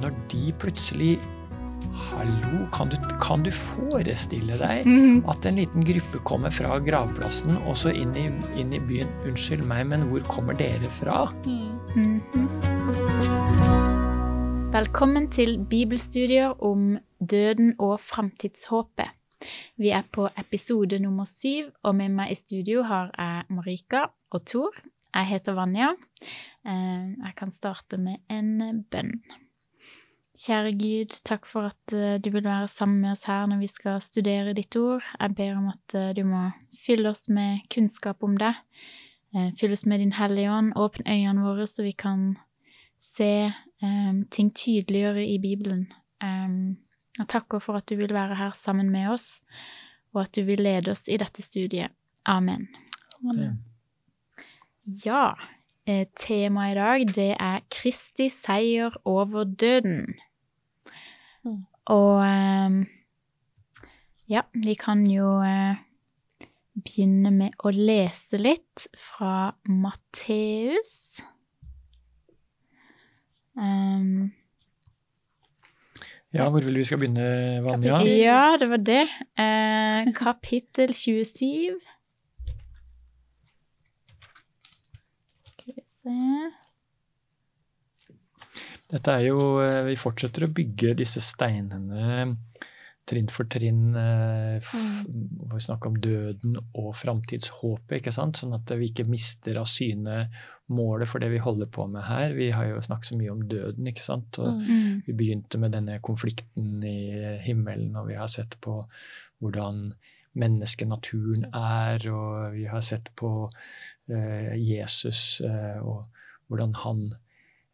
når de plutselig Hallo, kan du, kan du forestille deg Mhm. at en liten gruppe kommer fra gravplassen og så inn i, inn i byen? Unnskyld meg, men hvor kommer dere fra? Mhm. Velkommen til bibelstudier om døden og framtidshåpet. Vi er på episode nummer syv, og med meg i studio har jeg Marika og Tor. Jeg heter Vanja. Eh, Jeg kan starte med en bønn. Kjære Gud, takk for at eh, du vil være sammen med oss her når vi skal studere ditt ord. Jeg ber om at eh, du må fylle oss med kunnskap om det. Eh, Fyll oss med din Hellige Ånd. Åpne øynene våre så vi kan se um, ting tydeligere i Bibelen. Um, Jeg takker for at du vil være her sammen med oss, og at du vil lede oss i dette studiet. Amen. Amen. Ja, eh, temaet i dag det er Kristi seier over døden. Mm. Og eh, ja, vi kan jo eh, begynne med å lese litt fra Matteus. Um, Ja, hvor vil vi skal begynne, Vanja? Ja, det var det. Eh, kapittel 27. Skal vi se Dette er jo eh, Vi fortsetter å bygge disse steinene trinn for trinn. eh, f- Hvor vi snakker om døden og framtidshåpet, ikke sant? Sånn at vi ikke mister av syne målet for det vi holder på med her. Vi har jo snakket så mye om døden, ikke sant? Og mm. vi begynte med denne konflikten i himmelen, og vi har sett på hvordan menneskenaturen er, og vi har sett på eh, Jesus eh, og hvordan han eh,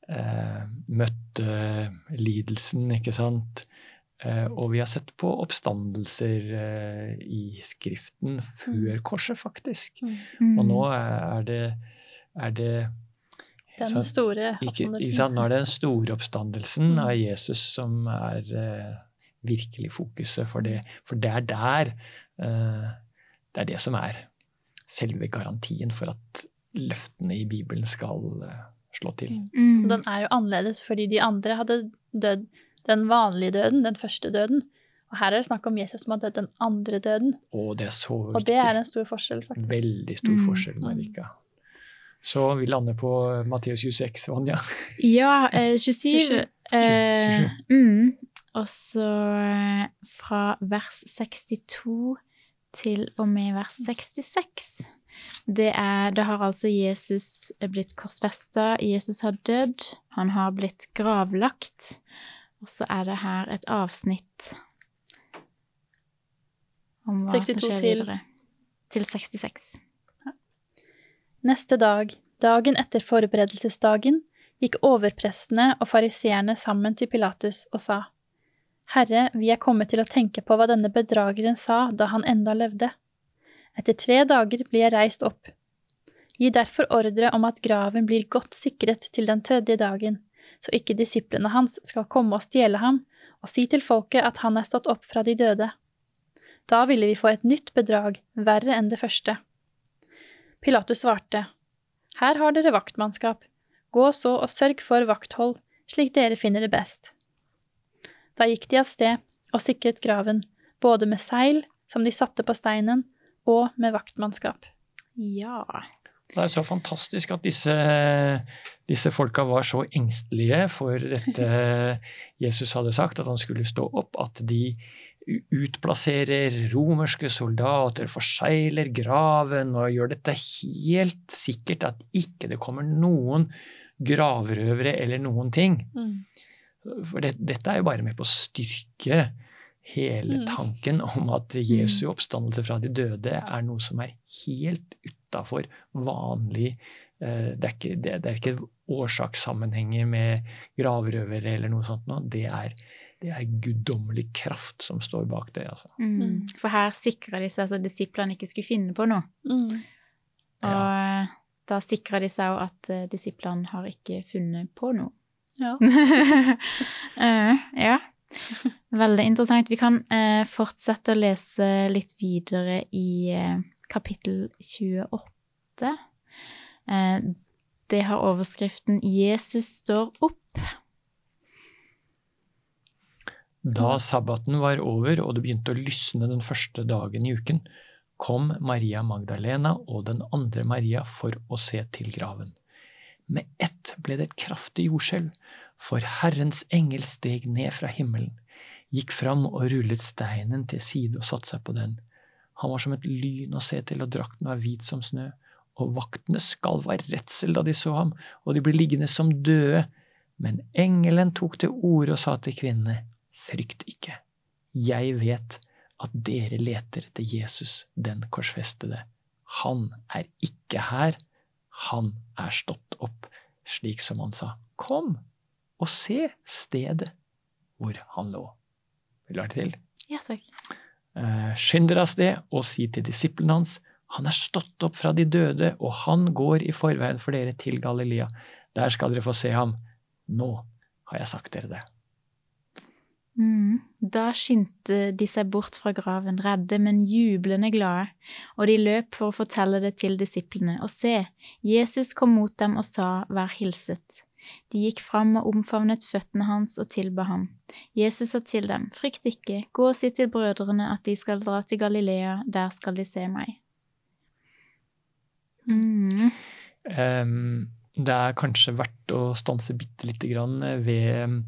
møtte lidelsen, ikke sant? Eh, og vi har sett på oppstandelser eh, i Skriften før korset, faktisk. Mm. Og nå er det, er det Den store oppstandelsen. sant? Nå er det den store oppstandelsen Mm. av Jesus som er eh, virkelig fokuset for det. For det er der eh, Det er det som er selve garantien for at løftene i Bibelen skal eh, slå til. Mm. Og Den er jo annerledes fordi de andre hadde dødd den vanlige døden, den første døden. Og her er det snakk om Jesus som har dødd den andre døden. Og det er så Og det er en stor forskjell, faktisk. Veldig stor Mm. forskjell, Marika. Så vi lander på Matteus 26, Vanja. Ja, eh, 27. 27. Eh, 27. mm. Og så eh, fra vers 62 til og med vers 66. Det er det har altså Jesus blitt korsfesta, Jesus har dødd, han har blitt gravlagt, og så er det her et avsnitt om hva som skjer videre. Til 66. Neste dag, dagen etter forberedelsesdagen, gikk overprestene og fariseerne sammen til Pilatus og sa, Herre, vi er kommet til å tenke på hva denne bedrageren sa da han enda levde. Etter tre dager blir jeg reist opp. Gi derfor ordre om at graven blir godt sikret til den tredje dagen, så ikke disiplene hans skal komme og stjele ham, og si til folket at han er stått opp fra de døde. Da ville vi få et nytt bedrag, verre enn det første. Pilatus svarte, Her har dere vaktmannskap, gå så og sørg for vakthold, slik dere finner det best. Da gikk de av sted og sikret graven, både med seil, som de satte på steinen, og med vaktmannskap. Ja. Det er så fantastisk at disse, disse folka var så engstelige for dette Jesus hadde sagt, at han skulle stå opp, at de utplasserer romerske soldater, forsegler graven og gjør dette helt sikkert at ikke det kommer noen gravrøvere eller noen ting. For det, dette er jo bare med på å styrke hele Mm. tanken om at Jesu oppstandelse fra de døde er noe som er helt utafor vanlig eh, det, er ikke, det, det er ikke årsakssammenhenger med gravrøvere eller noe sånt. Nå. Det er, det er guddommelig kraft som står bak det. Altså. Mm. Mm. For her sikra de seg at disiplene ikke skulle finne på noe. Og Ja. eh, da sikra de seg jo at eh, disiplene har ikke funnet på noe. Ja. uh, ja. Veldig interessant. Vi kan eh, fortsette å lese litt videre i eh, kapittel 28. Eh, det har overskriften 'Jesus står opp'. Da sabbaten var over og det begynte å lysne den første dagen i uken, kom Maria Magdalena og den andre Maria for å se til graven. Med ett ble det et kraftig jordskjelv, for Herrens engel steg ned fra himmelen, gikk fram og rullet steinen til side og satte seg på den. Han var som et lyn å se til, og drakten var hvit som snø. Og vaktene skalv av redsel da de så ham, og de ble liggende som døde. Men engelen tok til orde og sa til kvinnene, frykt ikke. Jeg vet at dere leter etter Jesus, den korsfestede. Han er ikke her. Han er stått opp, slik som han sa. Kom og se stedet hvor han lå. Vil du ha det til? Ja, takk. Eh, Skynd dere av sted og si til disiplene hans, han er stått opp fra de døde, og han går i forveien for dere til Galilea. Der skal dere få se ham. Nå har jeg sagt dere det. Mm. Da skyndte de seg bort fra graven, redde, men jublende glade, og de løp for å fortelle det til disiplene. Og se, Jesus kom mot dem og sa, Vær hilset. De gikk fram og omfavnet føttene hans og tilba ham. Jesus sa til dem, Frykt ikke, gå og si til brødrene at de skal dra til Galilea, der skal de se meg. Mm. Um, det er kanskje verdt å stanse bitte lite grann ved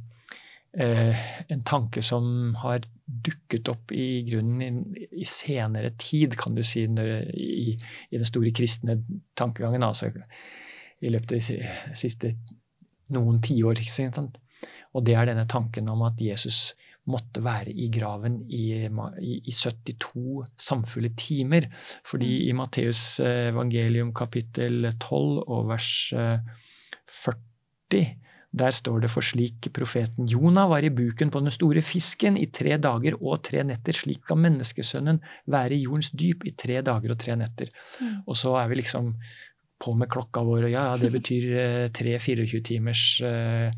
eh, en tanke som har dukket opp i grunnen i, i senere tid, kan du si, når, i, i den store kristne tankegangen. Altså i løpet av de si- siste noen tiår. Og det er denne tanken om at Jesus måtte være i graven i, i, i 72 samfulle timer. Fordi i Matteus eh, evangelium kapittel 12 og vers eh, 40 der står det for slik profeten Jonah var i buken på den store fisken i tre dager og tre netter, slik kan menneskesønnen være i jordens dyp i tre dager og tre netter. Mm. Og så er vi liksom på med klokka vår, ja, ja, det betyr eh, tre 24 timers eh,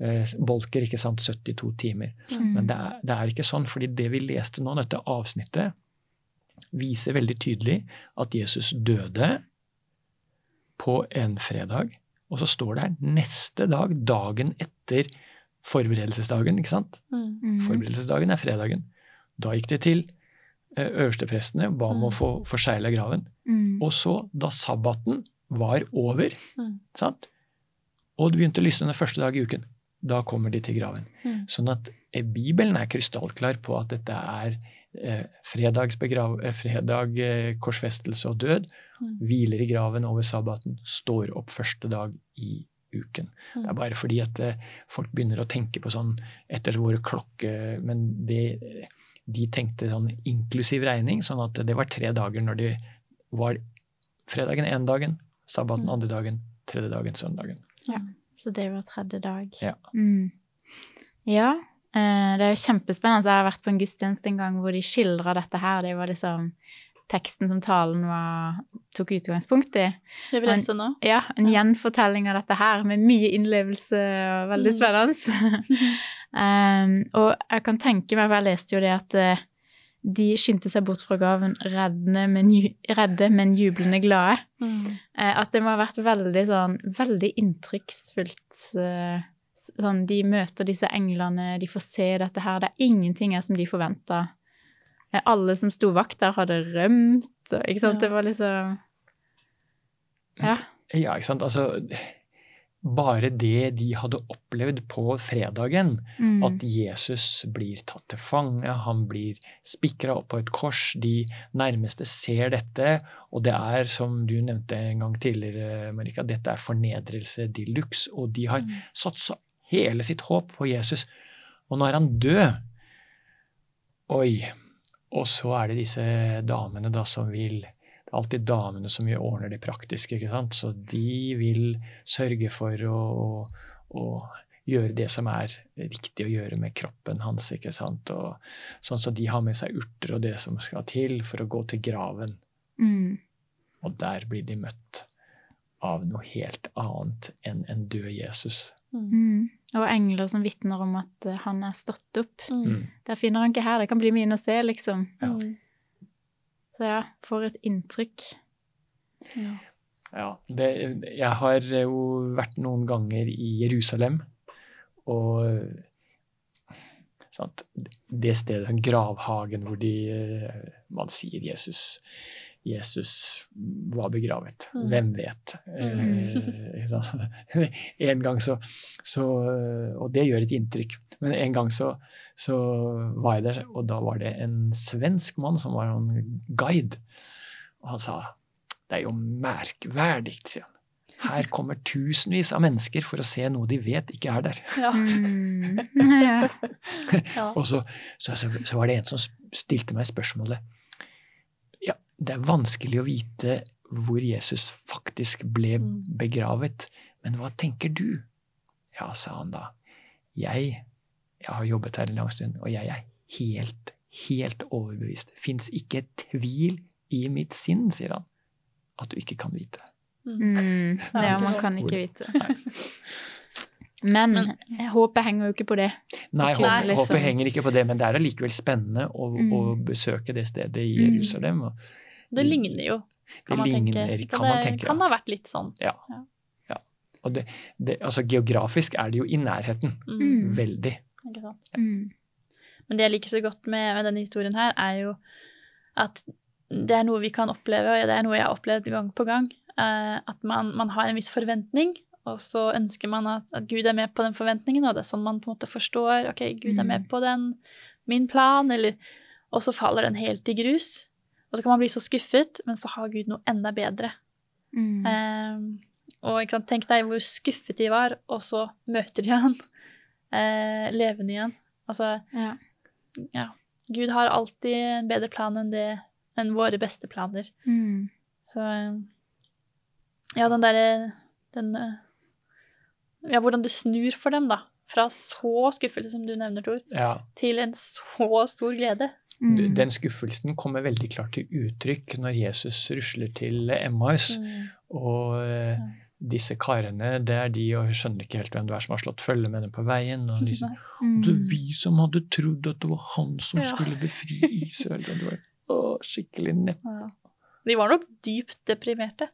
eh, bolker, ikke sant, 72 timer. Mm. Men det er, det er ikke sånn, fordi det vi leste nå, dette avsnittet, viser veldig tydelig at Jesus døde på en fredag, og så står det her neste dag, dagen etter forberedelsesdagen, ikke sant? Mm. Mm. Forberedelsesdagen er fredagen. Da gikk det til eh, øversteprestene, ba om å Mm. få forsegla graven. Mm. Og så, da sabbaten var over, Mm. sant? og det begynte å lysne den første dag i uken, da kommer de til graven. Mm. Sånn at eh, Bibelen er krystallklar på at dette er eh, fredagsbegrav, eh, fredag, eh, korsfestelse og død. Mm. Hviler i graven over sabbaten, står opp første dag i uken. Mm. Det er bare fordi at eh, folk begynner å tenke på sånn etter våre klokke... Men det, de tenkte sånn inklusiv regning, sånn at det var tre dager når det var fredagen ene dagen, sabbaten Mm. andre dagen, tredje dagen, søndagen. Ja, Så det var tredje dag. Ja. Mm. Ja, eh, det er jo kjempespennende. Jeg har vært på en gudstjeneste en gang hvor de skildra dette her. Det var liksom teksten som talen var, tok utgangspunkt i. Det vi leste nå. Ja, en gjenfortelling av dette her med mye innlevelse og veldig Mm. spennende. um, og jeg kan tenke meg, for jeg leste jo det at eh, de skyndte seg bort fra graven redde, men, ju- redde, men jublende glade. Mm. Eh, at det må ha vært veldig sånn veldig inntrykksfullt. eh, Sånn, de møter disse englene, de får se dette her. Det er ingenting her som de forventa. Alle som sto vakt der, hadde rømt. Ikke sant? Ja. Det var liksom Ja. Ja, ikke sant. Altså, bare det de hadde opplevd på fredagen, Mm. at Jesus blir tatt til fange, han blir spikra opp på et kors, de nærmeste ser dette, og det er, som du nevnte en gang tidligere, Marika, dette er fornedrelse de luxe, og de har Mm. satsa hele sitt håp på Jesus. Og nå er han død. Oi. Og så er det disse damene da som vil Det er alltid damene som ordner det praktiske, ikke sant. Så de vil sørge for å, å gjøre det som er riktig å gjøre med kroppen hans, ikke sant. Og, sånn så de har med seg urter og det som skal til for å gå til graven. Mm. Og der blir de møtt av noe helt annet enn en død Jesus. Mm. Mm. Og engler som vitner om at eh, han er stått opp. Mm. Mm. Der finner han ikke her, det kan bli mye å se, liksom. Ja. Så ja, for et inntrykk. Ja. Ja, det, jeg har jo vært noen ganger i Jerusalem, og sant? Det stedet, sånn gravhagen hvor de, eh, man sier Jesus Jesus var begravet. Mm. Hvem vet? Eh, en gang så, så Og det gjør et inntrykk. Men en gang så, så var jeg der, og da var det en svensk mann som var en guide. Og han sa det er jo merkverdig, sier han. Her kommer tusenvis av mennesker for å se noe de vet ikke er der. Ja. Mm. ja. ja. Og så, så, var det en som stilte meg spørsmålet det er vanskelig å vite hvor Jesus faktisk ble Mm. begravet, men hva tenker du? Ja, sa han da. Jeg, jeg har jobbet her en lang stund, og jeg er helt, helt overbevist. Fins ikke tvil i mitt sinn, sier han, at du ikke kan vite. Mm. Ja, man kan ikke vite. Men Men- håpet henger jo ikke på det. Nei, håpet, liksom. håpet henger ikke på det, men det er allikevel spennende å, Mm. å besøke det stedet i Mm. Jerusalem. Og Det ligner jo, det kan man ligner, tenke. Kan man det tenke. kan ja. ha vært litt sånn. Ja. Ja. Og det, det, altså, geografisk er det jo i nærheten. Mm. Veldig. Ikke sant? Mm. Men det jeg liker så godt med, med denne historien her, er jo at det er noe vi kan oppleve, og det er noe jeg har opplevd gang på gang. eh, at man, man har en viss forventning, og så ønsker man at, at Gud er med på den forventningen, og det er sånn man på en måte forstår ok, Gud er med Mm. på den, min plan, eller Og så faller den helt i grus. Og så kan man bli så skuffet, men så har Gud noe enda bedre. Mm. Eh, og ikke sant, tenk deg hvor skuffet de var, og så møter de han eh, levende igjen. Altså, Ja. ja. Gud har alltid en bedre plan enn det enn våre beste planer. Mm. Så eh, ja, den derre den eh, Ja, hvordan det snur for dem, da. Fra så skuffelse, som du nevner, Tor, Ja. til en så stor glede. Mm. Den skuffelsen kommer veldig klart til uttrykk når Jesus rusler til Emmaus. Og eh, Ja. disse karene, det er de, og jeg skjønner ikke helt hvem det er som har slått følge med dem på veien. Og de, Mm. det er vi som hadde trodd at det var han som Ja. skulle befri Israel. Det var å, skikkelig nepp. Ja. De var nok dypt deprimerte.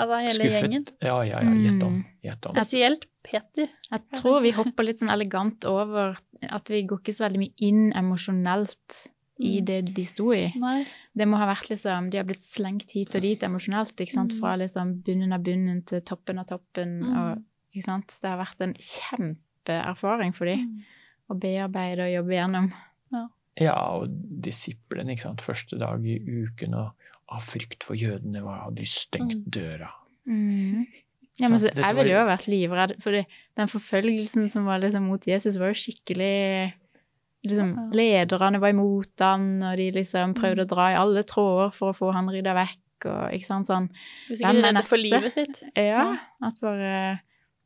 Altså hele gjengen. Ja, ja, ja. Gjett om. Mm. Gjett om. Spesielt Peter. Jeg tror vi hopper litt sånn elegant over at vi går ikke så veldig mye inn emosjonelt i Mm. det de sto i. Nei. Det må ha vært liksom, De har blitt slengt hit og dit emosjonelt. ikke sant? Mm. Fra liksom bunnen av bunnen til toppen av toppen. Mm. og ikke sant? Det har vært en kjempeerfaring for dem å bearbeide og jobbe gjennom. Ja, og disiplene, ikke sant. Første dag i uken, og av frykt for jødene var- hadde de stengt Mm. døra. Ja, men så, jeg ville jo vært livredd, for den forfølgelsen som var liksom mot Jesus, var jo skikkelig liksom, Ja. Lederne var imot han, og de liksom prøvde Mm. å dra i alle tråder for å få han rydda vekk, og ikke sant sånn. Hvis er redde for livet sitt. Ja, at bare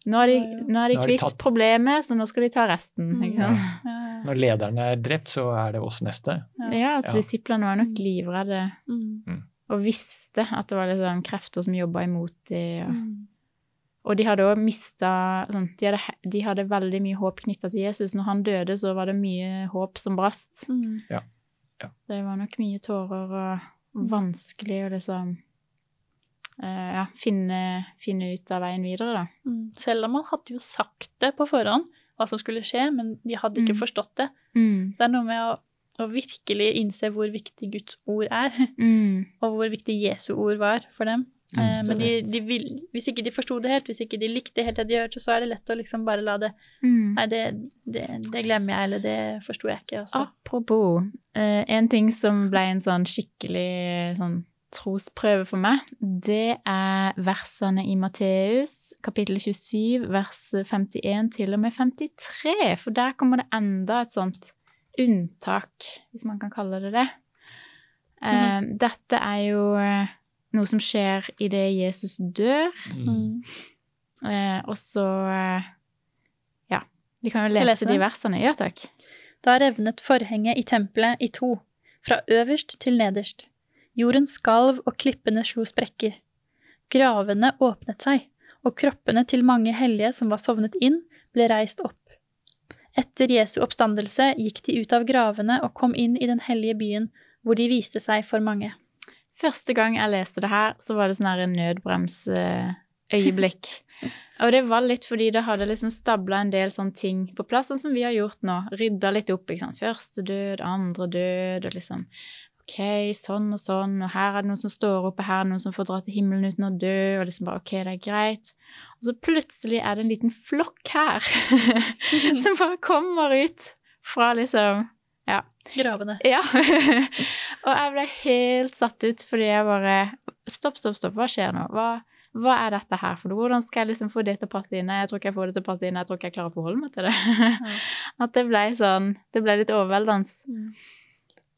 Nå er de, nå er de har de kvitt tatt- problemet, så nå skal de ta resten. Mm. Ikke sant? Ja, Når lederne er drept, så er det oss neste. Ja. Ja, at Ja. disiplene var nok Mm. livredde Mm. og visste at det var liksom krefter som jobba imot dem. Og, Mm. Og de hadde òg mista sånn, de, hadde, de hadde veldig mye håp knytta til Jesus. Når han døde, så var det mye håp som brast. Mm. Det var nok mye tårer og vanskelig å liksom uh, ja, finne, finne ut av veien videre, da. Mm. Selv om man hadde jo sagt det på forhånd, hva som skulle skje, men de hadde ikke Mm. forstått det. Mm. Så det er noe med å, å virkelig innse hvor viktig Guds ord er, Mm. og hvor viktig Jesu ord var for dem. Mm, Eh, men de, de vil, hvis ikke de forsto det helt, hvis ikke de likte helt det de hørte, så er det lett å liksom bare la det Mm. Nei, det, det, det glemmer jeg, eller det forsto jeg ikke. Også. Apropos, eh, en ting som ble en sånn skikkelig sånn trosprøve for meg, det er versene i Matteus, kapittel 27, vers 51 til og med 53. For der kommer det enda et sånt unntak, hvis man kan kalle det det. Eh, Dette er jo eh, noe som skjer idet Jesus dør, Mm. Mm. eh, og så eh, Ja, vi kan jo lese lese de versene. Ja takk. Da revnet forhenget i tempelet i to, fra øverst til nederst. Jorden skalv og klippene slo sprekker. Gravene åpnet seg, og kroppene til mange hellige som var sovnet inn, ble reist opp. Etter Jesu oppstandelse gikk de ut av gravene og kom inn i den hellige byen, hvor de viste seg for mange. Første gang jeg leste det her, så var det sånn her en nødbremsøyeblikk. øyeblikk. Og det var litt fordi det hadde liksom stabla en del sånne ting på plass, sånn som vi har gjort nå. Rydda litt opp. ikke sant? Første død, andre død, og liksom OK, sånn og sånn, og her er det noen som står oppe, her er det noen som får dra til himmelen uten å dø, og liksom bare OK, det er greit. Og så plutselig er det en liten flokk her som bare kommer ut fra liksom Gravene. Ja. og jeg ble helt satt ut fordi jeg bare Stopp, stopp, stopp. Hva skjer nå? Hva, hva er dette her for noe? Hvordan skal jeg liksom få det til å passe inn? Jeg tror ikke jeg får det til å passe inn. Jeg tror ikke jeg klarer å forholde meg til det. At det ble sånn Det ble litt overveldende.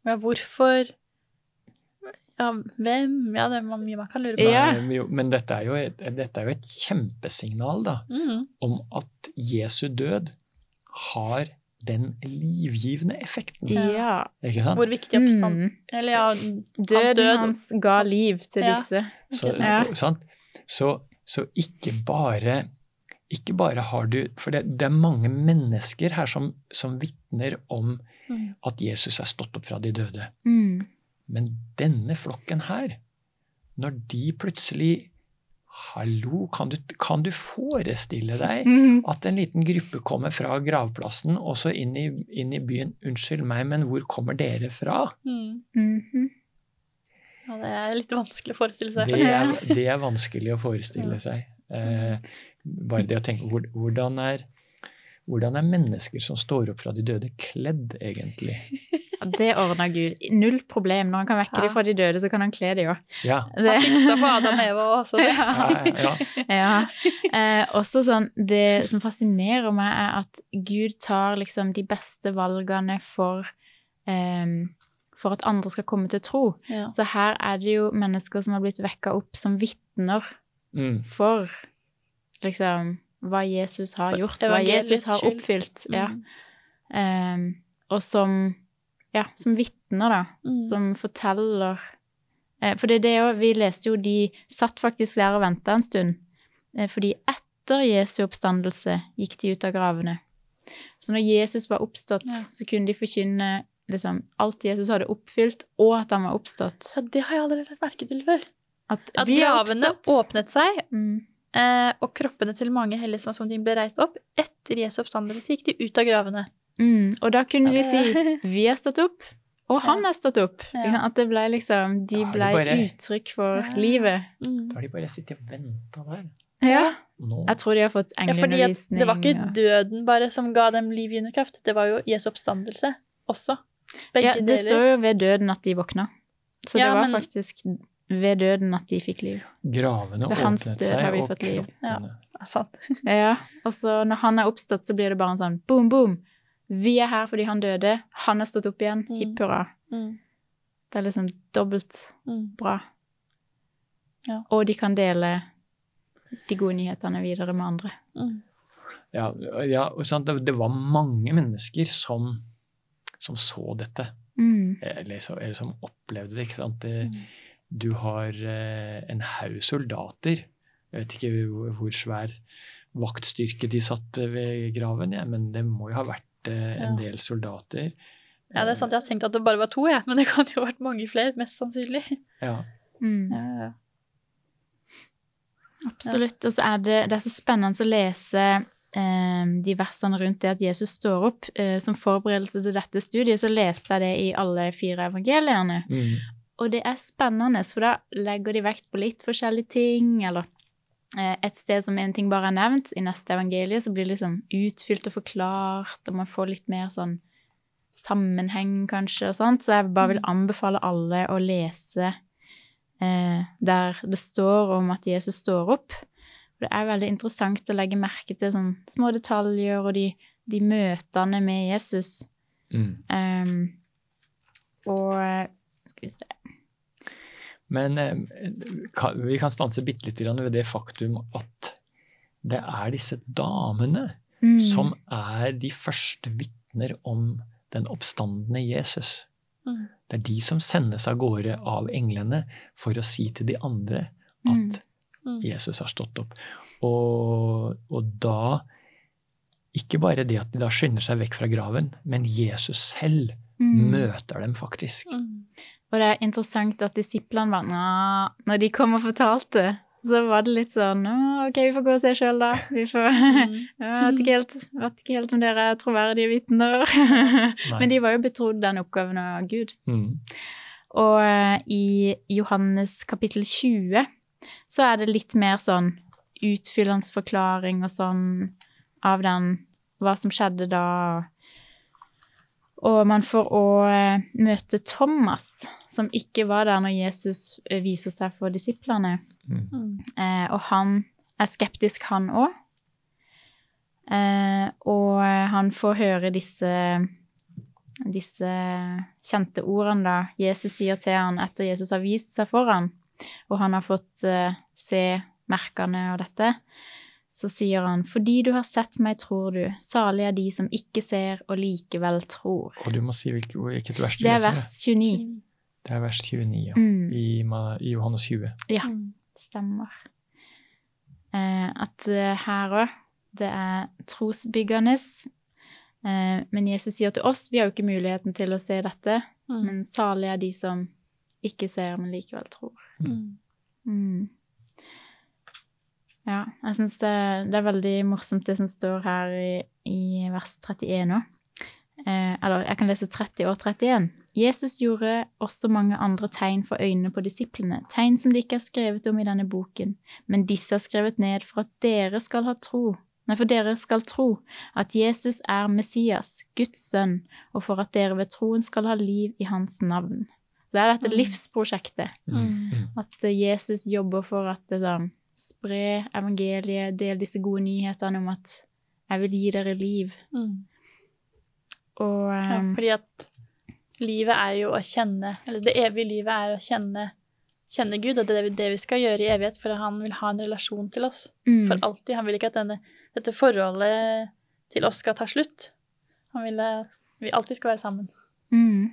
Ja, hvorfor Ja, hvem? Ja, det er mye man kan lure på. Ja. Men dette er, jo et, dette er jo et kjempesignal da, Mm. om at Jesu død har den livgivende effekten. Ja. Ikke sant? Hvor viktig oppstand Mm. Eller ja, Døden død. hans ga liv til Ja. disse. Så, Ja. sant? Så, så ikke bare ikke bare har du For det, det er mange mennesker her som, som vitner om Mm. at Jesus er stått opp fra de døde. Mm. Men denne flokken her, når de plutselig Hallo, kan du, kan du forestille deg Mm. at en liten gruppe kommer fra gravplassen og så inn i, inn i byen 'Unnskyld meg, men hvor kommer dere fra?' Mm. Mhm. Ja, det er litt vanskelig å forestille seg. Det er, det er vanskelig å forestille seg. Eh, bare det å tenke hvordan er, hvordan er mennesker som står opp fra de døde, kledd, egentlig? Ja, det ordna Gud. Null problem. Når han kan vekke Ja. dem fra de døde, så kan han kle dem òg. Ja. Han fiksa for Adam Eva også. Det. ja, ja. Ja. Eh, også sånn, det som fascinerer meg, er at Gud tar liksom de beste valgene for eh, for at andre skal komme til tro. Ja. Så her er det jo mennesker som har blitt vekka opp som vitner Mm. for liksom hva Jesus har gjort, hva Jesus har oppfylt. Ja. Ehm, og som ja, som vitner, da. Mm. Som forteller eh, For det er det òg Vi leste jo de satt faktisk der og venta en stund. Eh, fordi etter Jesu oppstandelse gikk de ut av gravene. Så når Jesus var oppstått, Ja. så kunne de forkynne liksom, alt Jesus hadde oppfylt, og at han var oppstått. Ja, det har jeg allerede lagt merke til før. At, At gravene åpnet seg, Mm. Eh, og kroppene til mange hellige som var som de ble reist opp. Etter Jesu oppstandelse gikk de ut av gravene. Mm. Og da kunne de si 'vi har stått opp', og han har stått opp. Ja. At det ble liksom De ble bare- uttrykk for Ja. livet. Mm. Da har de bare sittet og venta der. Ja. Nå. Jeg tror de har fått Ja, fordi det var ikke døden bare som ga dem livgivende kraft, det var jo Jesu oppstandelse også. Begge Ja, det deler. står jo ved døden at de våkna. Så Ja, det var men- faktisk ved døden at de fikk liv. Gravene Ved hans åpnet død seg, har vi fått liv. Ja. Ja, Og så når han er oppstått, så blir det bare en sånn boom, boom. Vi er her fordi han døde. Han er stått opp igjen. Mm. Hipp hurra. Mm. Det er liksom dobbelt Mm. bra. Ja. Og de kan dele de gode nyhetene videre med andre. Mm. Ja, ja og sant, det, det var mange mennesker som, som så dette. Mm. Eller, så, eller som opplevde det. ikke sant? Det, Mm. Du har eh, en haug soldater. Jeg vet ikke hvor, svær vaktstyrke de satt eh, ved graven, ja, men det må jo ha vært eh, en Ja. del soldater. Ja, det er sant. Jeg har tenkt at det bare var to, ja. Men det kan jo ha vært mange flere, mest sannsynlig. Ja. Mm. Ja, ja. Absolutt. Og så er det, det er så spennende å lese eh, de versene rundt det at Jesus står opp. Eh, som forberedelse til dette studiet så leste jeg det i alle fire evangeliene. Mm. Og det er spennende, for da legger de vekt på litt forskjellige ting, eller eh, et sted som en ting bare er nevnt, i neste evangelie så blir det liksom utfylt og forklart, og man får litt mer sånn sammenheng, kanskje, og sånt. Så jeg bare vil anbefale alle å lese eh, der det står om at Jesus står opp. For det er veldig interessant å legge merke til sånn små detaljer og de, de møtene med Jesus. Mm. Um, og eh, skal vi se Men eh, vi kan stanse bitte litt ved det faktum at det er disse damene Mm. som er de første vitner om den oppstandende Jesus. Mm. Det er de som sendes av gårde av englene for å si til de andre at Mm. Jesus har stått opp. Og, og da Ikke bare det at de da skynder seg vekk fra graven, men Jesus selv Mm. møter dem faktisk. Og det er interessant at disiplene var Nå, når de kom og fortalte, Så var det litt sånn «Å, OK, vi får gå og se sjøl, da. Vi får Mm. Vet ikke helt, vet ikke helt om dere er troverdige vitner. Men de var jo betrodd den oppgaven av Gud. Mm. Og eh, i Johannes kapittel 20 så er det litt mer sånn utfyllende forklaring og sånn av den hva som skjedde da. Og man får òg møte Thomas, som ikke var der når Jesus eh, viser seg for disiplene. Mm. Eh, og han er skeptisk, han òg. Eh, og han får høre disse, disse kjente ordene da Jesus sier til han etter Jesus har vist seg for han, og han har fått eh, se merkene og dette. Så sier han, fordi du har sett meg, tror du. Salig er de som ikke ser og likevel tror. Og du må si hvilket, hvilket vers du leser. Det er vers 29. Det er vers 29 ja. Mm. I, i Johannes 20. Ja. Mm. Stemmer. Eh, at eh, her òg, det er trosbyggende. Eh, men Jesus sier til oss, vi har jo ikke muligheten til å se dette, Mm. men salig er de som ikke ser, men likevel tror. Mm. Ja, jeg syns det, det er veldig morsomt det som står her i, i vers 31 òg. Eh, eller jeg kan lese 30 og 31. Jesus gjorde også mange andre tegn for øynene på disiplene, tegn som det ikke er skrevet om i denne boken, men disse er skrevet ned for at dere skal ha tro, nei, for dere skal tro at Jesus er Messias, Guds sønn, og for at dere ved troen skal ha liv i hans navn. Så det er dette Mm. livsprosjektet. Mm. Mm. At Jesus jobber for at det sånn, spre evangeliet, del disse gode nyhetene om at jeg vil gi dere liv. Mm. Og Ja, um, fordi at livet er jo å kjenne Eller det evige livet er å kjenne, kjenne Gud, og det er det vi skal gjøre i evighet, for han vil ha en relasjon til oss mm, for alltid. Han vil ikke at denne, dette forholdet til oss skal ta slutt. Han vil at vi alltid skal være sammen. mm,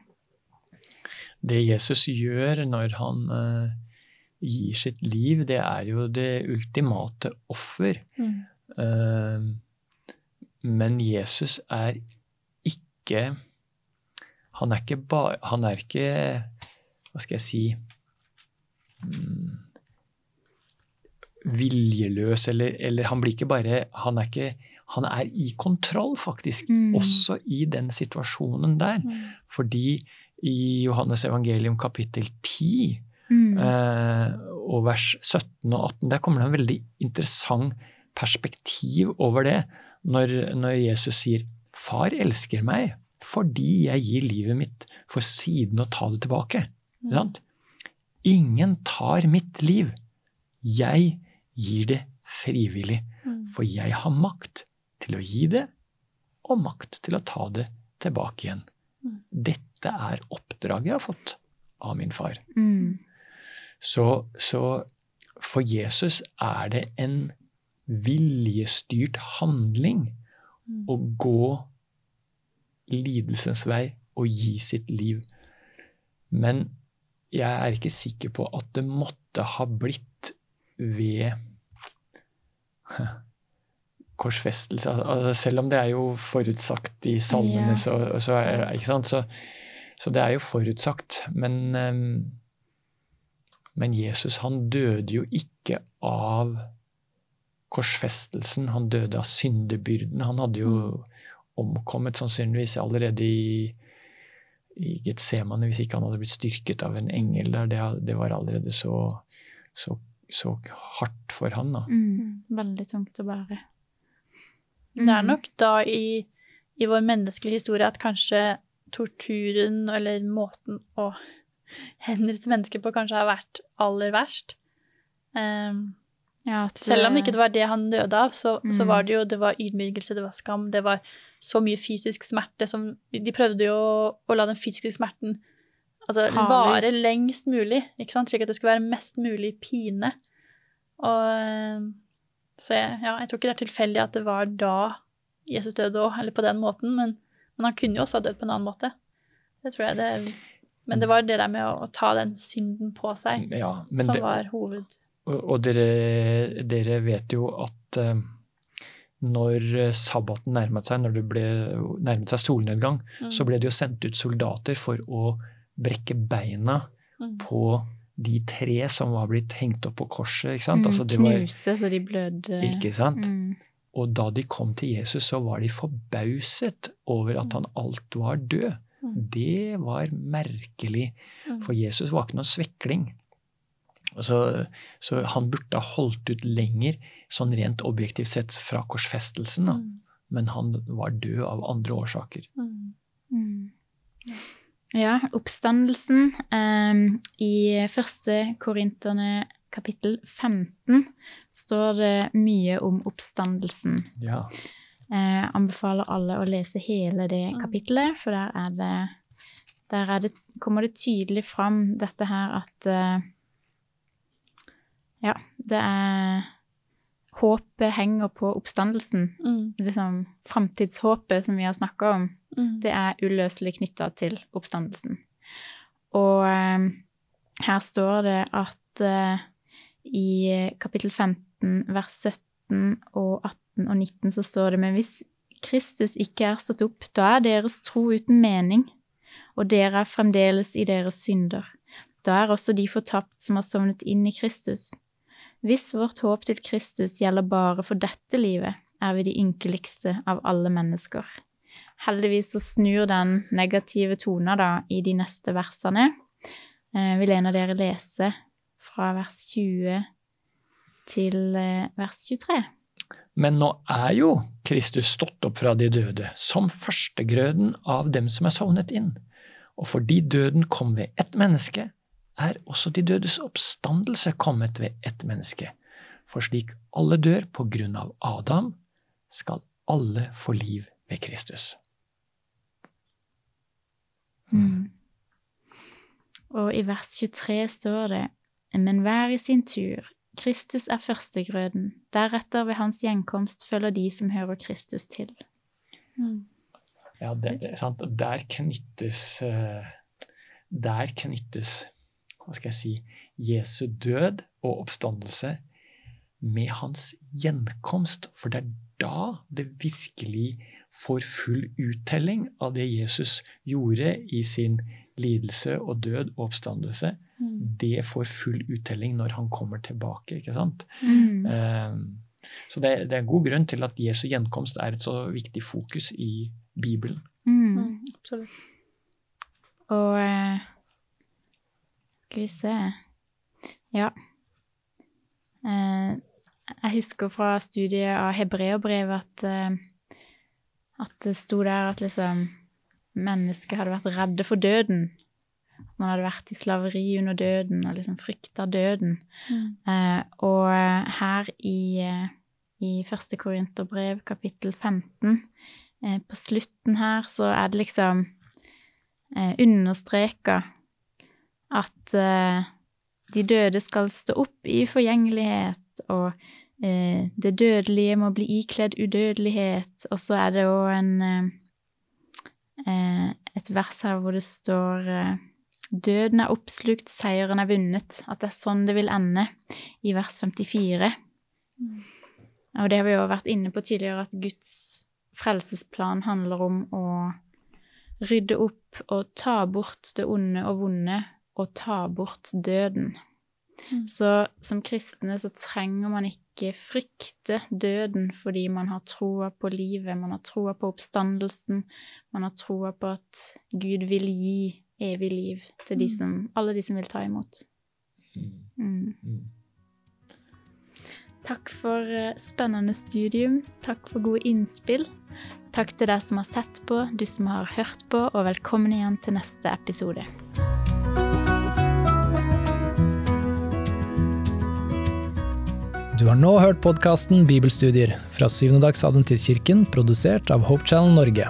Det Jesus gjør når han eh, gir sitt liv, det er jo det ultimate offer. Eh, men Jesus er ikke Han er ikke bare Han er ikke Hva skal jeg si mm, Viljeløs, eller, eller han blir ikke bare Han er ikke han er i kontroll, faktisk, Mm. også i den situasjonen der. Fordi i Johannes evangelium kapittel 10 mm, eh, og vers 17 og 18, der kommer det en veldig interessant perspektiv over det. Når, når Jesus sier 'Far elsker meg fordi jeg gir livet mitt for siden å ta det tilbake'. Mm. Ingen tar mitt liv. Jeg gir det frivillig. Mm. For jeg har makt til å gi det, og makt til å ta det tilbake igjen. Mm. Dette er oppdraget jeg har fått av min far. mm, Så, så for Jesus er det en viljestyrt handling Mm. å gå lidelsens vei og gi sitt liv. Men jeg er ikke sikker på at det måtte ha blitt ved korsfestelse. Altså, selv om det er jo forutsagt i salmene, Ja. så, så er det ikke sant? Så, så det er jo forutsagt. Men, ehm, men Jesus, han døde jo ikke av korsfestelsen. Han døde av syndebyrden. Han hadde jo omkommet sannsynligvis allerede i, i Getsemane hvis ikke han hadde blitt styrket av en engel der. Det, det var allerede så, så, så hardt for han. da. mm. Veldig tungt å bære. Det er Mm. nok da i, i vår menneskelige historie at kanskje torturen eller måten å henrette mennesker på kanskje har vært aller verst. Um, Ja, at, selv om ikke det var det han døde av, så, så Mm. var det jo det var ydmykelse, det var skam, det var så mye fysisk smerte som De prøvde jo å, å la den fysiske smerten altså, vare lengst mulig, ikke sant? slik at det skulle være mest mulig pine. Og ehm, så jeg, ja, jeg tror ikke det er tilfeldig at det var da Jesus døde òg, eller på den måten, men, men han kunne jo også ha dødd på en annen måte. Det tror jeg det Men det var det der med å, å ta den synden på seg Ja, som det, var hoved... Og, og dere, dere vet jo at uh, når sabbaten nærmet seg, når det ble, nærmet seg solnedgang, Mm. så ble det jo sendt ut soldater for å brekke beina Mm. på de tre som var blitt hengt opp på korset. ikke Mm, sant? Altså, knuse var, så de blødde. ikke sant? Mm. Og da de kom til Jesus, så var de forbauset over at han alt var død. Mm. Det var merkelig, Mm. for Jesus var ikke noen svekling. Så, så han burde ha holdt ut lenger, sånn rent objektivt sett, fra korsfestelsen. Da. Mm. Men han var død av andre årsaker. Mm. Mm. Ja, oppstandelsen. Um, I første Korinterne kapittel 15 står det mye om oppstandelsen. Ja. Jeg anbefaler alle å lese hele det Mm. kapittelet, for der er det der er det, kommer det tydelig fram dette her at eh, Ja, det er Håpet henger på oppstandelsen. Mm. Liksom framtidshåpet som vi har snakka om, Mm. det er uløselig knytta til oppstandelsen. Og eh, her står det at eh, i kapittel 15, vers 17 og 18 og 19 så står det men hvis Kristus ikke er stått opp, da er deres tro uten mening, og dere er fremdeles i deres synder. Da er også de fortapt som har sovnet inn i Kristus. Hvis vårt håp til Kristus gjelder bare for dette livet, er vi de ynkeligste av alle mennesker. Heldigvis så snur den negative tona da i de neste versene. Eh, vil en av dere lese fra vers 20 til eh, vers 23? Men nå er jo Kristus stått opp fra de døde, som førstegrøden av dem som er sovnet inn. Og fordi døden kom ved ett menneske, er også de dødes oppstandelse kommet ved ett menneske. For slik alle dør på grunn av Adam, skal alle få liv ved Kristus. Mm. Og i vers 23 står det Men hver i sin tur. Kristus er førstegrøden. Deretter ved hans gjenkomst følger de som hører Kristus til. Mm. Ja, det, det er sant. Der knyttes eh, Der knyttes hva skal jeg si Jesu død og oppstandelse med hans gjenkomst. For det er da det virkelig får full uttelling av det Jesus gjorde i sin lidelse og død og oppstandelse. Mm. Det får full uttelling når han kommer tilbake. ikke sant? Mm. Eh, så det, det er en god grunn til at Jesu gjenkomst er et så viktig fokus i Bibelen. Mm. Mm. Absolutt. Og eh, Skal vi se Ja. Eh, jeg husker fra studiet av hebreerbrevet at, eh, at det sto der at liksom mennesket hadde vært redde for døden. Man hadde vært i slaveri under døden og liksom frykta døden. Mm. Eh, og eh, her i, eh, i første Korinterbrev, kapittel 15, eh, på slutten her, så er det liksom eh, understreka at eh, de døde skal stå opp i forgjengelighet, og eh, det dødelige må bli ikledd udødelighet. Og så er det òg en et vers her hvor det står Døden er oppslukt, seieren er vunnet. At det er sånn det vil ende, i vers 54. Mm. Og det har vi jo vært inne på tidligere, at Guds frelsesplan handler om å rydde opp og ta bort det onde og vonde, og ta bort døden. Mm. Så som kristne så trenger man ikke frykte døden fordi man har troa på livet, man har troa på oppstandelsen, man har troa på at Gud vil gi evig liv til de Mm. som, alle de som vil ta imot. Mm. Mm. Takk for eh, spennende studium. Takk for gode innspill. Takk til deg som har sett på, du som har hørt på, og velkommen igjen til neste episode. Du har nå hørt podkasten Bibelstudier fra Syvendedagsadventistkirken, produsert av Hope Channel Norge.